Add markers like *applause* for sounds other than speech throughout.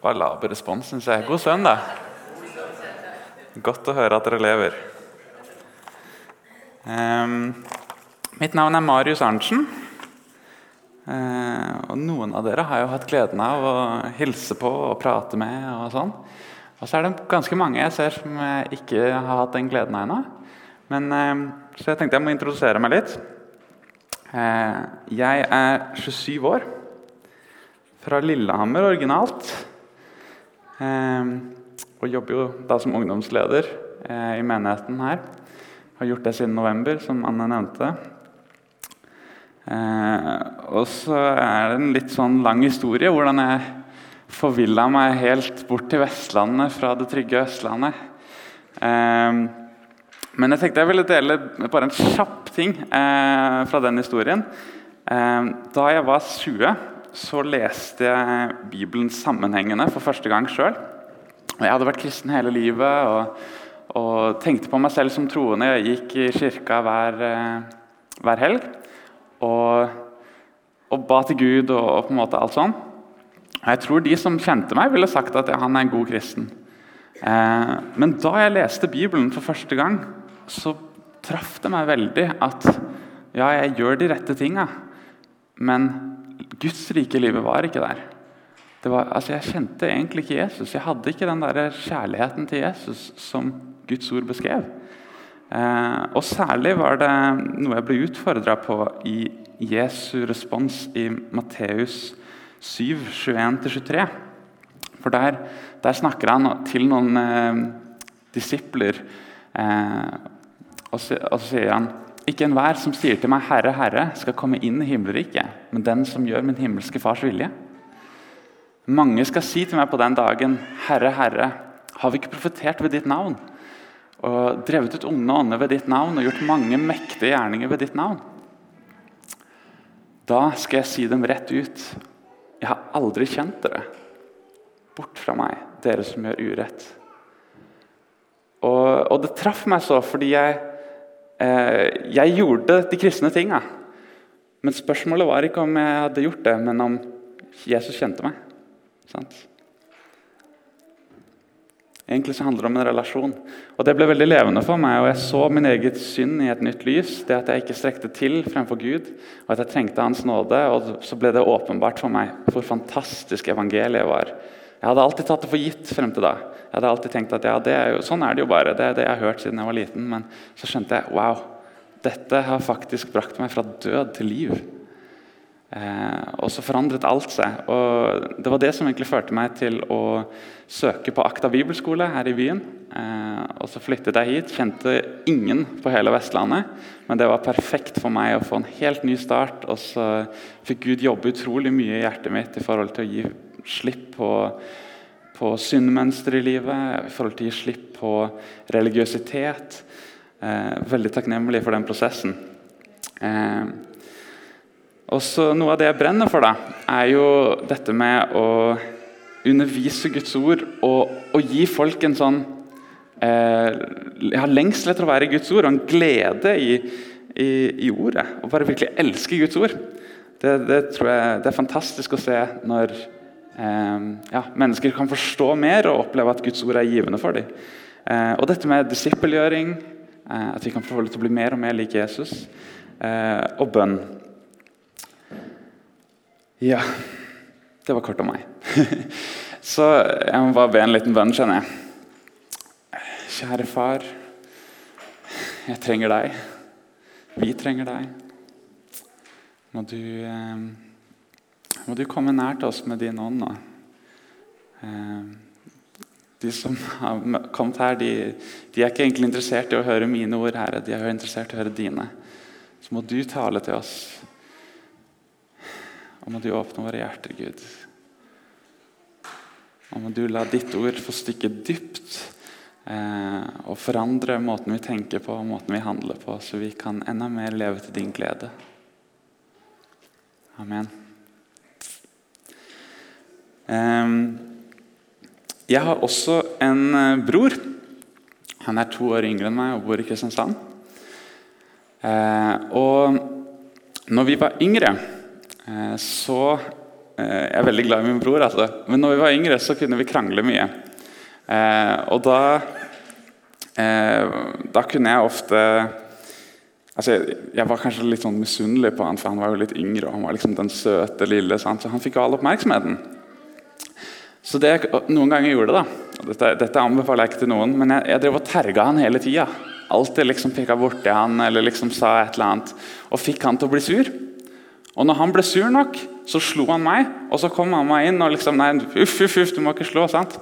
Det var laber respons, syns jeg. God søndag. Godt å høre at dere lever. Um, mitt navn er Marius Arntzen. Uh, og Noen av dere har jo hatt gleden av å hilse på og prate med. Og sånn. Og så er det ganske mange jeg ser som jeg ikke har hatt den gleden av ennå. Men, uh, så jeg tenkte jeg må introdusere meg litt. Uh, jeg er 27 år. Fra Lillehammer originalt. Og jobber jo da som ungdomsleder i menigheten her. Har gjort det siden november, som Anne nevnte. Eh, og så er det en litt sånn lang historie hvordan jeg forvilla meg helt bort til Vestlandet fra det trygge Østlandet. Eh, men jeg tenkte jeg ville dele bare en kjapp ting eh, fra den historien. Eh, da jeg var 20, så leste jeg Bibelen sammenhengende for første gang sjøl. Jeg hadde vært kristen hele livet. og og tenkte på meg selv som troende. Jeg gikk i kirka hver, eh, hver helg og, og, ba til Gud og, og, på en måte alt sånn. Og Jeg tror de som kjente meg, ville sagt at han er en god kristen. Eh, men da jeg leste Bibelen for første gang, så traff det meg veldig at ja, jeg gjør de rette tinga, men Guds rike livet var ikke der. Var, altså jeg kjente egentlig ikke Jesus. Jeg hadde ikke den der kjærligheten til Jesus som Guds ord beskrev. Eh, og Særlig var det noe jeg ble utfordra på i Jesu respons i Matteus 7, 21-23. For der, der, snakker han til noen eh, disipler, eh, og, så, og, så, sier han ikke enhver som sier til meg 'Herre, Herre', skal komme inn i himmelriket, men den som gjør min himmelske Fars vilje. Mange skal si til meg på den dagen, 'Herre, Herre, har vi ikke profetert ved ditt navn?' og drevet ut onde ånder ved ditt navn og gjort mange mektige gjerninger ved ditt navn. Da skal jeg si dem rett ut. Jeg har aldri kjent dere. Bort fra meg, dere som gjør urett. Og, og det traff meg så fordi jeg, jeg gjorde de kristne tinga. Men spørsmålet var ikke om jeg hadde gjort det, men om Jesus kjente meg. Sant? Egentlig så handler det om en relasjon. Og Det ble veldig levende for meg, og jeg så min eget synd i et nytt lys. Det at jeg ikke strekte til fremfor Gud, og at jeg trengte Hans nåde. Og så ble det åpenbart for meg hvor fantastisk evangeliet var. Jeg hadde alltid tatt det for gitt frem til da. Jeg hadde alltid tenkt at ja, er jo, sånn er det jo bare. Det er det jeg har hørt siden jeg var liten. Men så skjønte jeg wow, dette har faktisk brakt meg fra død til liv. Eh, og så forandret alt seg. og Det var det som egentlig førte meg til å søke på Akta bibelskole her i byen. Eh, og Så flyttet jeg hit. Kjente ingen på hele Vestlandet. Men det var perfekt for meg å få en helt ny start. Og så fikk Gud jobbe utrolig mye i hjertet mitt i forhold til å gi slipp på, på syndmønster i livet, i forhold til å gi slipp på religiøsitet. Eh, veldig takknemlig for den prosessen. Eh, og så Noe av det jeg brenner for, da, er jo dette med å undervise Guds ord og, og gi folk en sånn eh, har lengsel etter å være i Guds ord og en glede i, i, i ordet. Og bare virkelig elske Guds ord. Det, det, tror jeg det er fantastisk å se når ja, mennesker kan forstå mer og oppleve at Guds ord er givende for dem. Eh, og dette med disippelgjøring, eh, at vi kan få lov til å bli mer og mer lik Jesus, eh, og bønn. Ja, det var kort om meg. *laughs* Så jeg må bare be en liten bønn, kjenner jeg. Kjære far. Jeg trenger deg. Vi trenger deg. Må du, eh, må du komme nær til oss med din ånd nå. Eh, de som har kommet her, de, de, er ikke egentlig interessert i å høre mine ord, Herre. De er interessert i å høre dine. Så må du tale til oss. Og må du åpne våre hjerter, Gud. Og må du la ditt ord få stikke dypt eh, og forandre måten vi tenker på og måten vi handler på, så vi kan enda mer leve til din glede. Amen. Eh, jeg har også en eh, bror. Han er to år yngre enn meg og bor i Kristiansand. Eh, og når vi var yngre Eh, så Jeg er veldig glad i min bror, altså. men når vi var yngre, så kunne vi krangle mye. Og da Da kunne jeg ofte altså jeg, var kanskje litt sånn misunnelig på han, for han var jo litt yngre. og Han var liksom den søte lille, sant? så han fikk all oppmerksomheten. Så det jeg noen ganger gjorde, da dette, dette, anbefaler jeg ikke til noen, men jeg, jeg drev og terga han hele tida. Alltid liksom peka borti han eller liksom sa et eller annet. Og fikk han til å bli sur. Og når han ble sur nok, så slo han meg. Og så kom mamma inn og liksom Nei, uff, uff, uff, du må ikke slå. sant?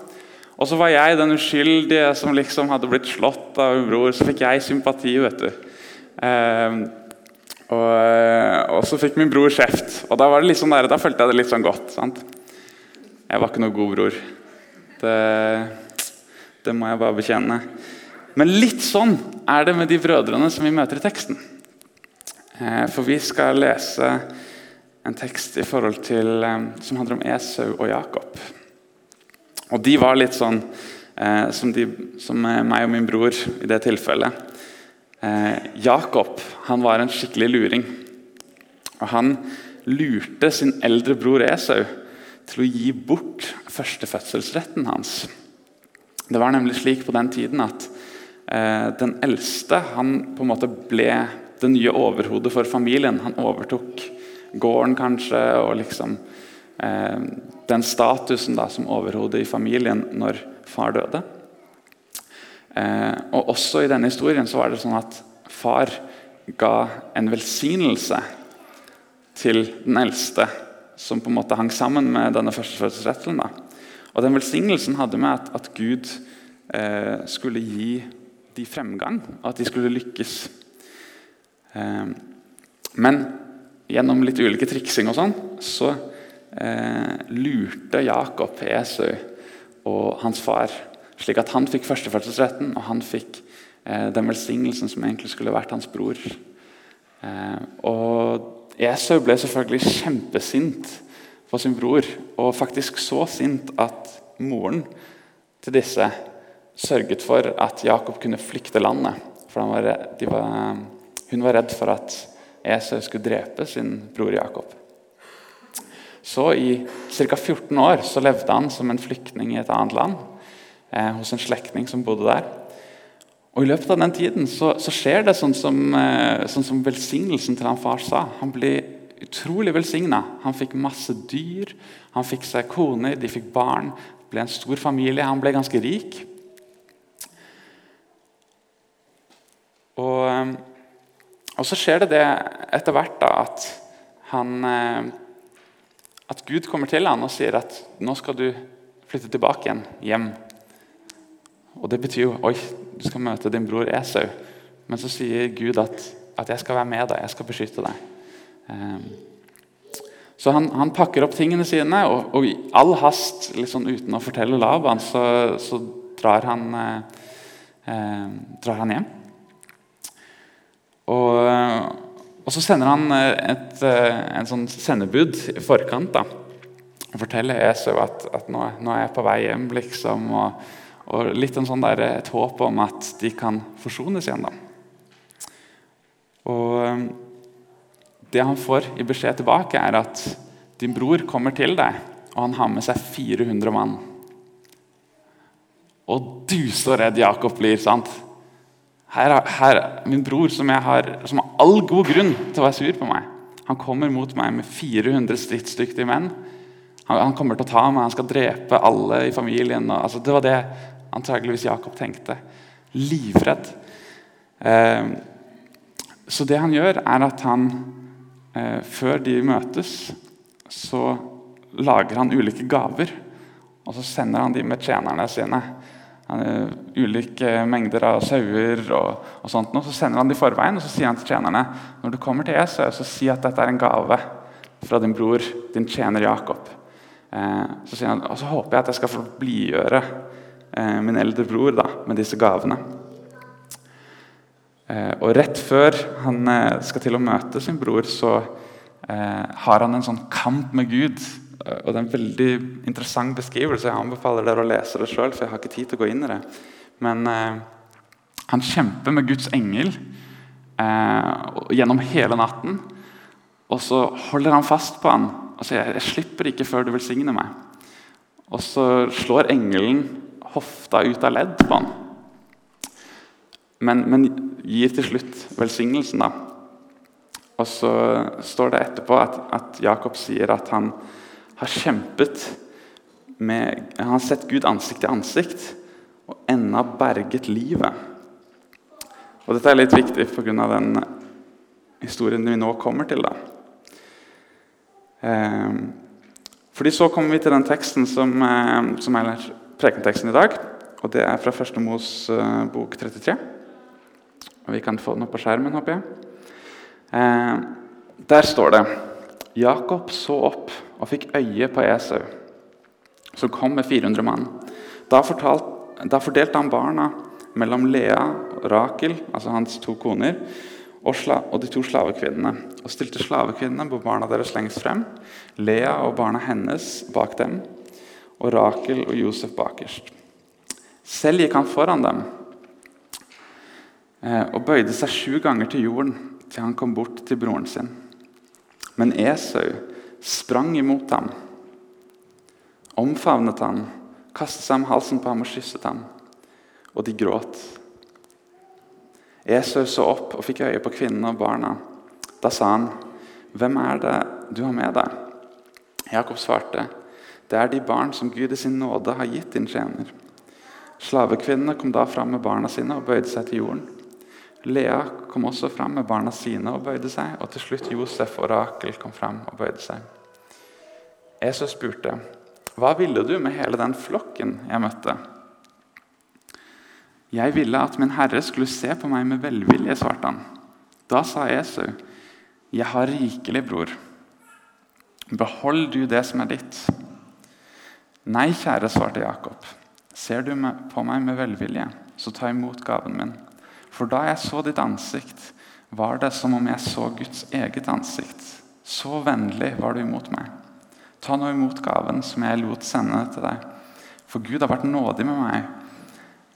Og så var jeg den uskyldige som liksom hadde blitt slått av en bror. Så fikk jeg sympati, vet du. Eh, og, og, så fikk min bror kjeft. Og da var det liksom der, da følte jeg det litt sånn godt. sant? Jeg var ikke noe god bror. Det, det må jeg bare bekjenne. Men litt sånn er det med de brødrene som vi møter i teksten. Eh, for vi skal lese en tekst til, eh, som handler om Esau og Jakob. Og de var litt sånn eh, som, de, som, meg og min bror i det tilfellet. Jakob han var en skikkelig luring. Og Han lurte sin eldre bror Esau til å gi bort førstefødselsretten hans. Det var nemlig slik på den tiden at eh, den eldste han på en måte ble det nye overhodet for familien. Han overtok gården kanskje, og liksom eh, den statusen da, som overhode i familien når far døde. Eh, og Også i denne historien så var det sånn at far ga en velsignelse til den eldste som på en måte hang sammen med denne førstefødselsrettelen. Og Den velsignelsen hadde med at, at Gud eh, skulle gi de fremgang, og at de skulle lykkes. Eh, men gjennom litt ulike triksing og sånn, så eh, lurte Jakob Esau og hans far, slik at han fikk førstefødselsretten, og han fikk eh, den velsignelsen som egentlig skulle vært hans bror. Eh, og Esau ble selvfølgelig kjempesint på sin bror, og faktisk så sint at moren til disse sørget for at Jakob kunne flykte landet. For var, var, hun var redd for at Esau skulle drepe sin bror Jakob. Så I ca. 14 år så levde han som en flyktning i et annet land, eh, hos en slektning som bodde der. Og I løpet av den tiden så, så skjer det sånn som, eh, sånn som, velsignelsen til han far sa. Han ble utrolig velsigna. Han fikk masse dyr, han fikk seg kone, de fikk barn. Ble en stor familie. Han ble ganske rik. Og, eh, og så skjer det det etter hvert da, at han eh, At Gud kommer til han og sier at nå skal du flytte tilbake igjen hjem. Og Det betyr jo oi, du skal møte din bror Esau. Men så sier Gud at, at 'jeg skal være med deg, jeg skal beskytte deg'. Um, så han, han, pakker opp tingene sine, og, og, i all hast, liksom uten å fortelle Laban, så, så drar, han, eh, eh, drar, han, hjem. Og, og, så sender han et, eh, en sånn sendebud i forkant. da, og forteller Esau at, at nå, nå, er jeg på vei hjem. liksom, og og litt sånn der, et håp om at de kan forsones igjen. da. Og um, Det han får i beskjed tilbake, er at din bror kommer til deg, og han har med seg 400 mann. Og du, så redd Jakob blir. sant? Her, her, Min bror, som, har, som har all god grunn til å være sur på meg, han kommer mot meg med 400 stridsdyktige menn. Han, han, kommer til å ta meg, han skal drepe alle i familien. Og, altså, det var det antageligvis Jakob tenkte. Livredd. Eh, så det han gjør, er at han eh, før de møtes, så lager han ulike gaver. Og så sender han de med tjenerne sine. Han, ulike mengder av sauer og, og sånt. Og så sender han de i forveien og så sier han til tjenerne når du kommer til Esau, så si at dette er en gave fra din bror, din tjener Jakob. Eh, så sier han, og så håper jeg at jeg skal få blidgjøre min eldre bror da, med disse gavene. Eh, og Rett før han eh, skal til å møte sin bror, så har han en sånn kamp med Gud. Og Det er en veldig interessant beskrivelse. Jeg anbefaler dere å lese det sjøl, for jeg har ikke tid til å gå inn i det. Men han kjemper med Guds engel gjennom hele natten. Og så holder han fast på han og sier jeg slipper ikke før du velsigner meg. Og så slår engelen hofta ut av ledd på han. Men, men gir til slutt velsignelsen, da. Og så står det etterpå at, at Jakob sier at han har kjempet med Han har sett Gud ansikt til ansikt og ennå berget livet. Og Dette er litt viktig pga. den historien vi nå kommer til. da. Eh, fordi Så kommer vi til den teksten som, eh, som er prekenteksten i dag. og Det er fra Første Mos eh, bok 33. Og Vi kan få den opp på skjermen, håper jeg. Eh, der står det Jakob så opp og fikk øye på Esau, som kom med 400 mann. Da, fortalt, da fordelte han barna mellom Lea og Rakel, altså hans to koner, og, og, de to slavekvinnene, og stilte slavekvinnene på barna deres lengst frem, Lea og barna hennes bak dem, og Rakel og Josef bakerst. Selv gikk han foran dem eh, og bøyde seg sju ganger til jorden til han kom bort til broren sin. Men Esau sprang imot ham, omfavnet ham, kastet seg om halsen på ham og kysset ham, og de gråt. Esau så opp og fikk øye på kvinnene og barna. Da sa han, 'Hvem er det du har med deg?' Jakob svarte, 'Det er de barn som Gud i sin nåde har gitt din tjener.' Slavekvinnene kom da fram med barna sine og bøyde seg til jorden. Lea kom også fram med barna sine og bøyde seg, og til slutt Josef og Rakel kom fram og bøyde seg. Esau spurte, 'Hva ville du med hele den flokken jeg møtte?' 'Jeg ville at min herre skulle se på meg med velvilje', svarte han. Da sa Esau, 'Jeg har rikelig, bror. Behold du det som er ditt.' 'Nei, kjære', svarte Jakob. 'Ser du på meg med velvilje, så ta imot gaven min.' For da jeg så ditt ansikt, var det som om jeg så Guds eget ansikt. Så vennlig var du imot meg. Ta nå imot gaven som jeg lot sende til deg. For Gud har vært nådig med meg,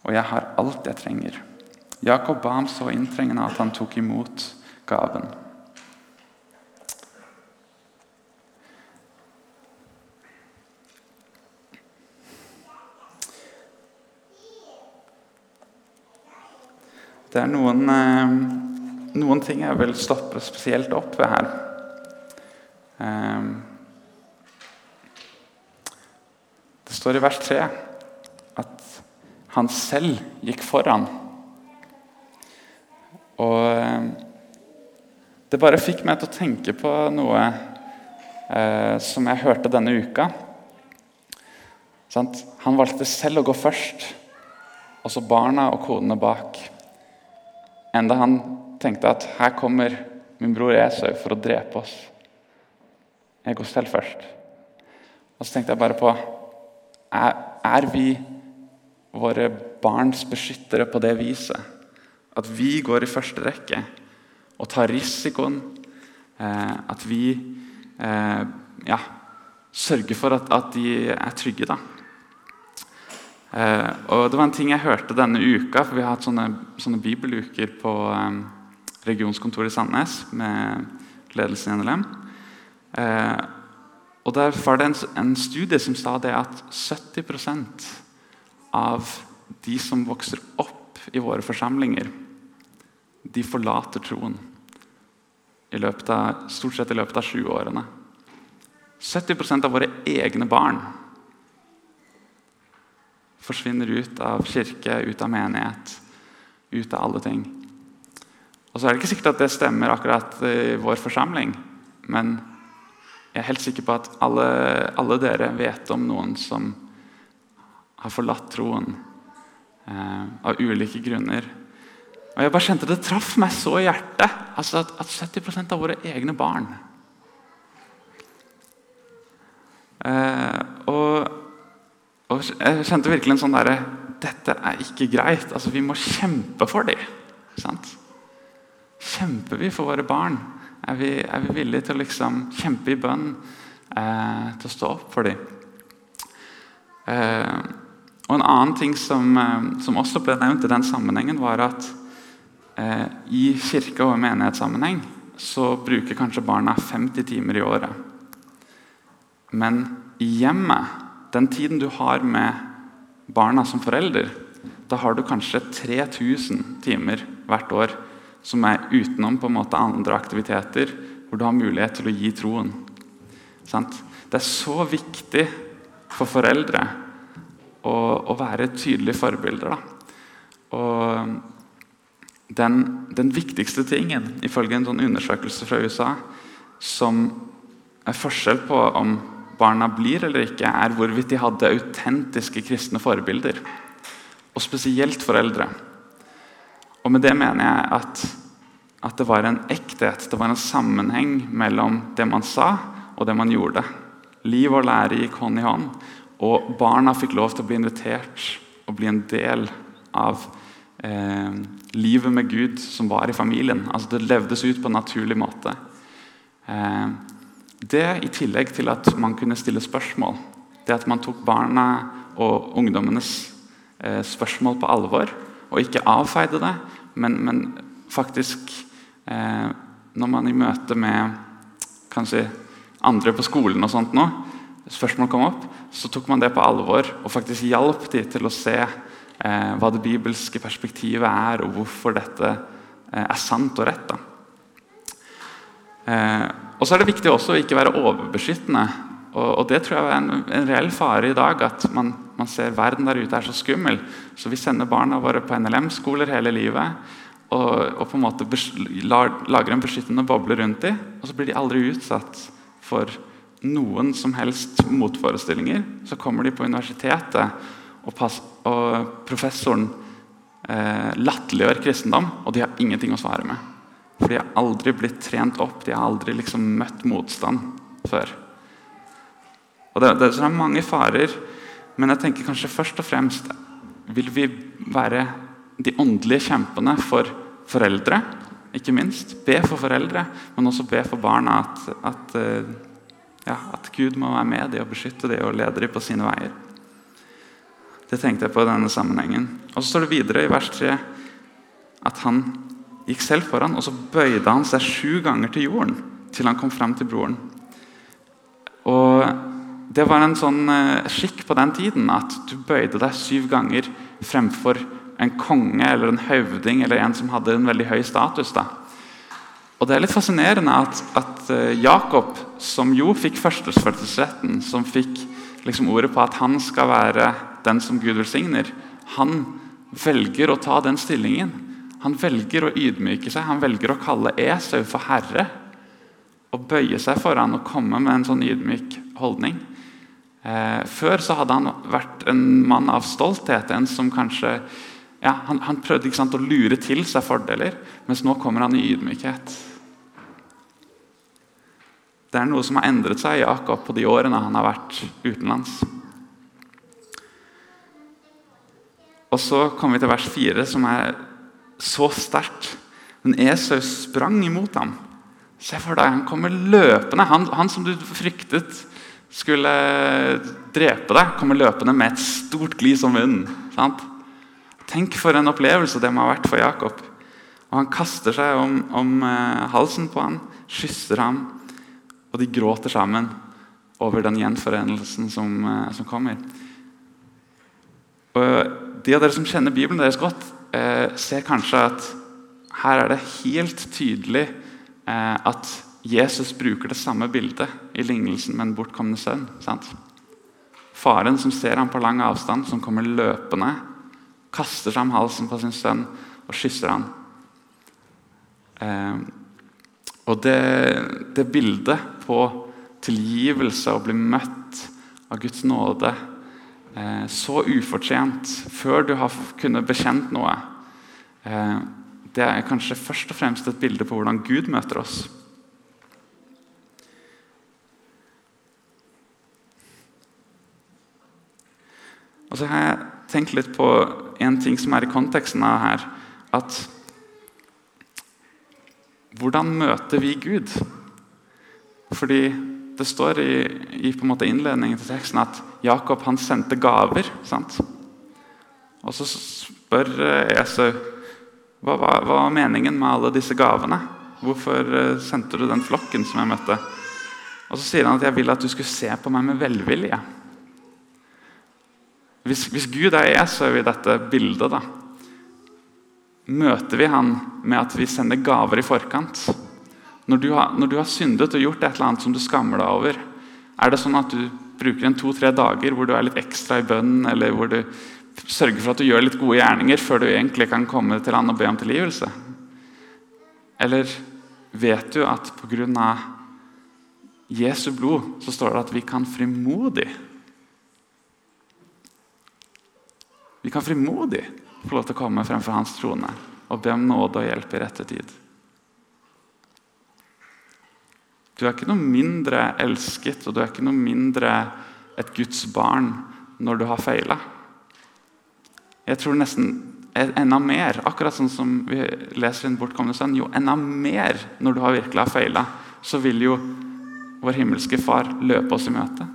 og jeg har alt jeg trenger. Jakob ba ham så inntrengende at han tok imot gaven. Det er noen, eh, noen ting jeg vil stoppe spesielt opp ved her. Eh, det står i vers 3 at han selv gikk foran. Og eh, det bare fikk meg til å tenke på noe eh, som jeg hørte denne uka. Sant? Han valgte selv å gå først, og så barna og kodene bak. Enda han tenkte at her kommer min bror Esau for å drepe oss. Jeg går selv først. Og så tenkte jeg bare på er, er vi våre barns beskyttere på det viset? At vi går i første rekke og tar risikoen. Eh, at vi eh, ja, sørger for at, at de er trygge. da. Eh, og Det var en ting jeg hørte denne uka, for vi har hatt sånne, sånne bibeluker på eh, regionskontoret i Sandnes med ledelsen i NLM. Eh, og Der var det en, en, studie som sa det at 70% av de som vokser opp i våre forsamlinger, de forlater troen av, stort sett i løpet av sju årene. 70% av våre egne barn forsvinner ut av kirke, ut av menighet, ut av alle ting. Og så er det ikke sikkert at det stemmer akkurat i vår forsamling, men jeg er helt sikker på at alle, alle dere vet om noen som har forlatt troen eh, av ulike grunner. Og jeg bare kjente Det traff meg så i hjertet altså at, at 70% av våre egne barn eh, og og Jeg kjente virkelig en sånn derre Dette er ikke greit. altså Vi må kjempe for dem. Sant? Kjemper vi for våre barn? Er vi, er vi villige til å liksom kjempe i bønn? Eh, til å stå opp for dem? Eh, og En annen ting som, eh, som, også ble nevnt i den sammenhengen, var at eh, i kirke- og menighetssammenheng så bruker kanskje barna 50 timer i året Men i hjemmet, den tiden du har med barna som forelder, da har du kanskje 3000 timer hvert år som er utenom på en måte andre aktiviteter, hvor du har mulighet til å gi troen. Det er så viktig for foreldre å, å være tydelige forbilder. Da. Og den, den, viktigste tingen, ifølge en sånn undersøkelse fra USA, som er forskjell på om barna blir eller ikke, er hvorvidt de hadde autentiske kristne forbilder. Og spesielt foreldre. Og med det mener jeg at, at det var en ekthet, det var en sammenheng mellom det man sa, og det man gjorde. Liv og lære gikk hånd i hånd. Og barna fikk lov til å bli invitert og bli en del av eh, livet med Gud som var i familien. Altså Det levdes ut på en naturlig måte. Eh, det i tillegg til at man kunne stille spørsmål. Det at man tok barna og ungdommenes eh, spørsmål på alvor og ikke avfeide det, men, men faktisk eh, Når man i møte med kanskje andre på skolen og sånt nå, spørsmål kom opp, så tok man det på alvor og faktisk hjalp de til å se eh, hva det bibelske perspektivet er, og hvorfor dette eh, er sant og rett. Eh, og så er det viktig også å ikke være overbeskyttende. Og, og det tror jeg er en, en, reell fare i dag, at man, man, ser verden der ute er så skummel. Så vi sender barna våre på NLM-skoler hele livet. Og, og, på en måte lager en beskyttende boble rundt dem, og så blir de aldri utsatt for noen som helst motforestillinger. Så kommer de på universitetet, og, pass, og professoren eh, latterliggjør kristendom, og de har ingenting å svare med. For de har aldri blitt trent opp, de har aldri liksom møtt motstand før. Og det, det, er mange farer, men jeg tenker kanskje først og fremst vil vi være de åndelige kjempene for foreldre. Ikke minst. Be for foreldre, men også be for barna at, at, eh, ja, at Gud må være med dem og beskytte dem og lede dem på sine veier. Det tenkte jeg på i denne sammenhengen. Og så står det videre i vers 3 at han gikk selv foran, og så bøyde han seg sju ganger til jorden til han kom fram til broren. Og Det var en sånn eh, skikk på den tiden at du bøyde deg syv ganger fremfor en konge eller en høvding eller en som hadde en veldig høy status. da. Og Det er litt fascinerende at, at eh, Jakob, som jo fikk førstefødselsretten, som fikk liksom ordet på at han skal være den som Gud velsigner, han velger å ta den stillingen. Han velger å ydmyke seg, han velger å kalle Esau for herre. Og bøye seg foran og komme med en sånn ydmyk holdning. Eh, før så hadde han vært en mann av stolthet, en som kanskje ja, han, han, prøvde sant, å lure til seg fordeler, mens nå kommer han i ydmykhet. Det er noe som har endret seg i Jakob på de årene han har vært utenlands. Og Så kommer vi til vers 4, som er så sterkt. Men Esau sprang imot ham. Se for deg, Han kommer løpende. Han, han, som du fryktet skulle drepe deg, kommer løpende med et stort glis om munnen. Sant? Tenk for en opplevelse det må ha vært for Jakob. Og Han kaster seg om, om uh, halsen på ham, kysser ham, og de gråter sammen over den gjenforenelsen som, uh, som kommer. Og De av dere som kjenner Bibelen deres godt, eh, ser kanskje at her er det helt tydelig eh, at Jesus bruker det samme bildet i lignelsen med en bortkomne sønn. Sant? Faren som ser ham på lang avstand, som kommer løpende, kaster seg om halsen på sin sønn og kysser ham. Eh, og det, det bildet på tilgivelse og bli møtt av Guds nåde så ufortjent før du har kunnet bekjent noe, eh, det er kanskje først og fremst et bilde på hvordan Gud møter oss. Og så har jeg tenkt litt på en ting som er i konteksten av her. At hvordan møter vi Gud? Fordi det står i, i innledningen til teksten at Jakob han sendte gaver. sant? Og så spør eh, Esau hva var meningen med alle disse gavene. Hvorfor eh, sendte du den flokken som jeg møtte? Og så sier han at 'jeg vil at du skulle se på meg med velvilje'. Hvis, hvis Gud er er vi dette bildet. da. Møter vi han med at vi sender gaver i forkant? Når du, har, når du har syndet og gjort et eller annet som du skammer deg over, er det sånn at du bruker en to-tre dager hvor du er litt ekstra i bønn, eller hvor du sørger for at du gjør litt gode gjerninger før du egentlig kan komme til han og be om tilgivelse? Eller vet du at pga. Jesu blod så står det at vi kan frimodig Vi kan frimodig få lov til å komme fremfor Hans trone og be om nåde og hjelp i rette tid. Du er ikke noe mindre elsket og du er ikke noe mindre et Guds barn når du har feila. Jeg tror nesten enda mer, akkurat sånn som vi leser i Den bortkomne sønn, jo enda mer når du har virkelig har feila, så vil jo vår himmelske Far løpe oss i møte.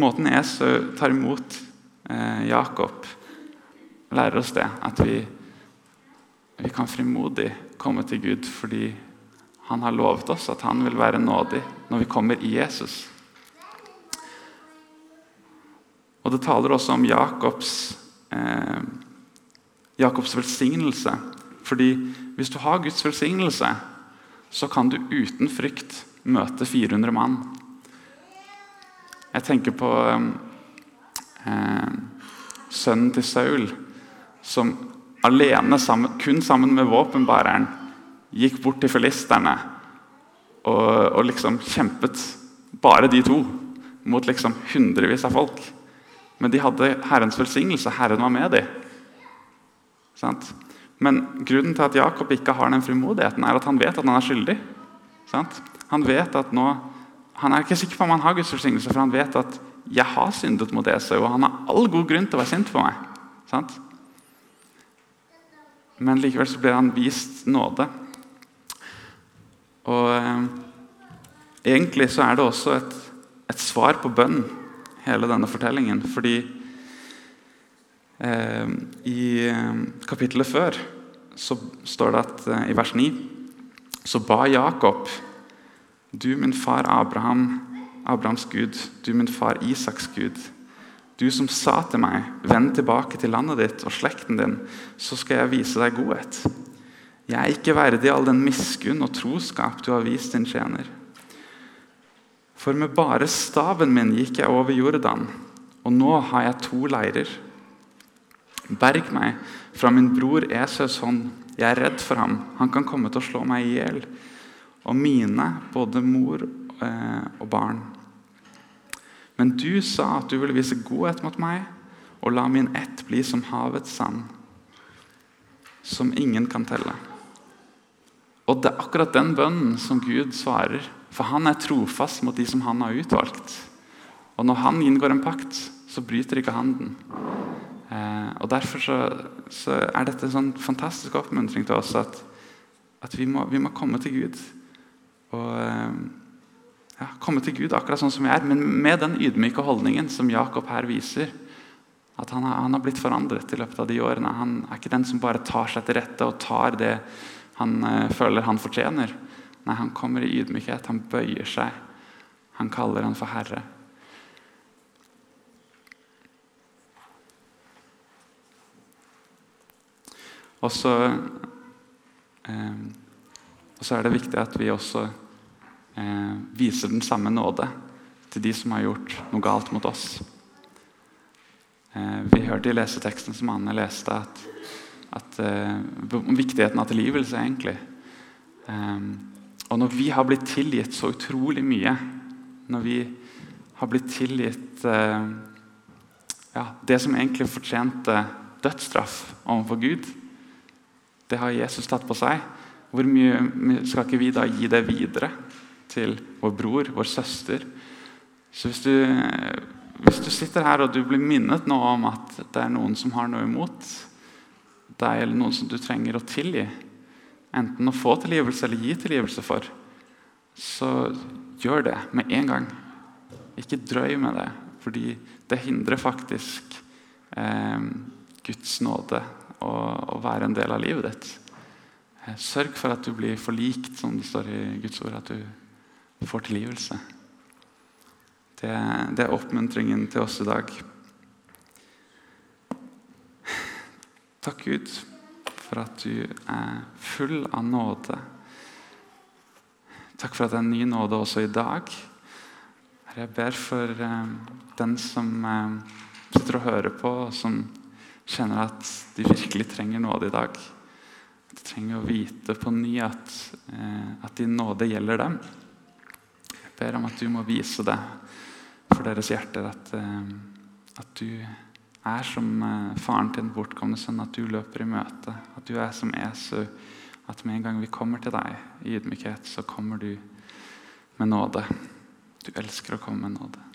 Måten Jesus tar imot eh, Jakob, lærer oss det. At vi, vi kan frimodig komme til Gud fordi han har lovet oss at han vil være nådig når vi kommer i Jesus. Og Det taler også om Jakobs, eh, Jakobs velsignelse. Fordi hvis du har Guds velsignelse, så kan du uten frykt møte 400 mann. Jeg tenker på eh, sønnen til Saul, som alene, sammen, kun sammen med våpenbæreren, gikk bort til filisterne og, og, liksom kjempet bare de to mot liksom hundrevis av folk. Men de hadde Herrens velsignelse. Herren var med dem. Sant? Men grunnen til at Jakob ikke har den frimodigheten, er at han vet at han er skyldig. Sant? Han vet at nå han er ikke sikker på om han har Guds velsignelse, for han vet at 'jeg har syndet mot Esau', og han har all god grunn til å være sint på meg. Sant? Men likevel så blir han vist nåde. Og eh, Egentlig så er det også et, et, svar på bønn, hele denne fortellingen. Fordi eh, i eh, kapittelet før så står det at eh, i vers 9 så ba Jakob du, min far Abraham, Abrahams Gud, du, min far Isaks Gud. Du som sa til meg, 'Vend tilbake til landet ditt og slekten din, så skal jeg vise deg godhet.' Jeg er ikke verdig all den miskunn og troskap du har vist din tjener. For med bare staven min gikk jeg over Jordan, og nå har jeg to leirer. Berg meg fra min bror Esaus hånd. Jeg er redd for ham. Han kan komme til å slå meg i hjel og mine, både mor eh, og barn. Men du sa at du ville vise godhet mot meg og la min ett bli som havets sand, som ingen kan telle. Og Det er akkurat den bønnen som Gud svarer, for han er trofast mot de som han har utvalgt. Og Når han inngår en pakt, så bryter ikke han den. Eh, og Derfor så, så, er dette en sånn fantastisk oppmuntring til oss at, at vi, må, vi må komme til Gud og eh, ja, komme til Gud akkurat sånn som jeg er, men med den ydmyke holdningen som Jakob her viser. At han han har, blitt forandret i løpet av de årene. Han er ikke den som bare tar seg til rette og tar det han uh, føler han fortjener. Nei, han kommer i ydmykhet. Han bøyer seg. Han kaller han for herre. Og så så er det viktig at vi også eh, viser den samme nåde til de som har gjort noe galt mot oss. Eh, vi hørte i leseteksten som Anne leste, at, at eh, viktigheten av tilgivelse. egentlig. Eh, og når vi har blitt tilgitt så utrolig mye, når vi har blitt tilgitt eh, ja, det som egentlig fortjente dødsstraff overfor Gud, det har Jesus tatt på seg. Hvor mye skal ikke vi da gi det videre til vår bror, vår søster? Så hvis du, hvis du sitter her og du blir minnet nå om at det er noen som har noe imot deg, eller noen som du trenger å tilgi, enten å få tilgivelse eller gi tilgivelse for, så gjør det med en gang. Ikke drøy med det, fordi det hindrer faktisk eh, Guds nåde å, å være en del av livet ditt. Eh, sørg for at du blir forlikt, som det står i Guds ord, at du får tilgivelse. Det, det er oppmuntringen til oss i dag. Takk, Gud, for at du er full av nåde. Takk for at det er en ny nåde også i dag. Jeg ber for eh, den som eh, sitter og hører på, og som kjenner at de virkelig trenger nåde i dag. De trenger å vite på ny at, eh, at din nåde gjelder dem. Ber om at du må vise det for deres hjerter. At, eh, at du er som eh, faren til en bortkomne sønn. At du løper i møte. At du er som Esu. At med en gang vi kommer til deg i ydmykhet, så kommer du med nåde. Du elsker å komme med nåde.